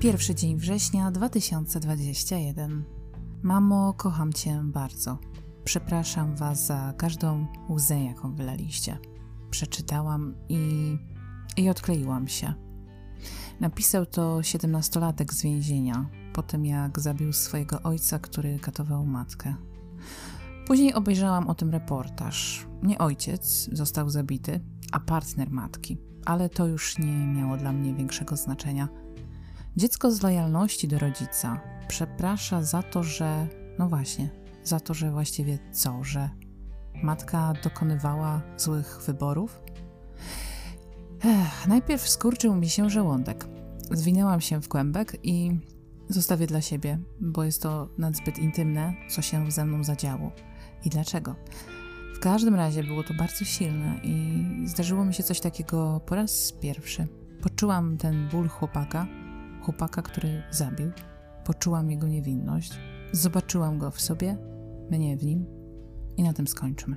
Pierwszy dzień września 2021. Mamo, kocham Cię bardzo. Przepraszam Was za każdą łzę, jaką wylaliście. Przeczytałam i, i odkleiłam się. Napisał to siedemnastolatek z więzienia, po tym jak zabił swojego ojca, który katował matkę. Później obejrzałam o tym reportaż. Nie ojciec został zabity, a partner matki, ale to już nie miało dla mnie większego znaczenia. Dziecko z lojalności do rodzica przeprasza za to, że. No właśnie, za to, że właściwie co, że matka dokonywała złych wyborów? Ech, najpierw skurczył mi się żołądek. Zwinęłam się w kłębek i zostawię dla siebie, bo jest to nadzbyt intymne, co się ze mną zadziało. I dlaczego? W każdym razie było to bardzo silne i zdarzyło mi się coś takiego po raz pierwszy. Poczułam ten ból chłopaka, chłopaka, który zabił. Poczułam jego niewinność. Zobaczyłam go w sobie, mnie w nim i na tym skończymy.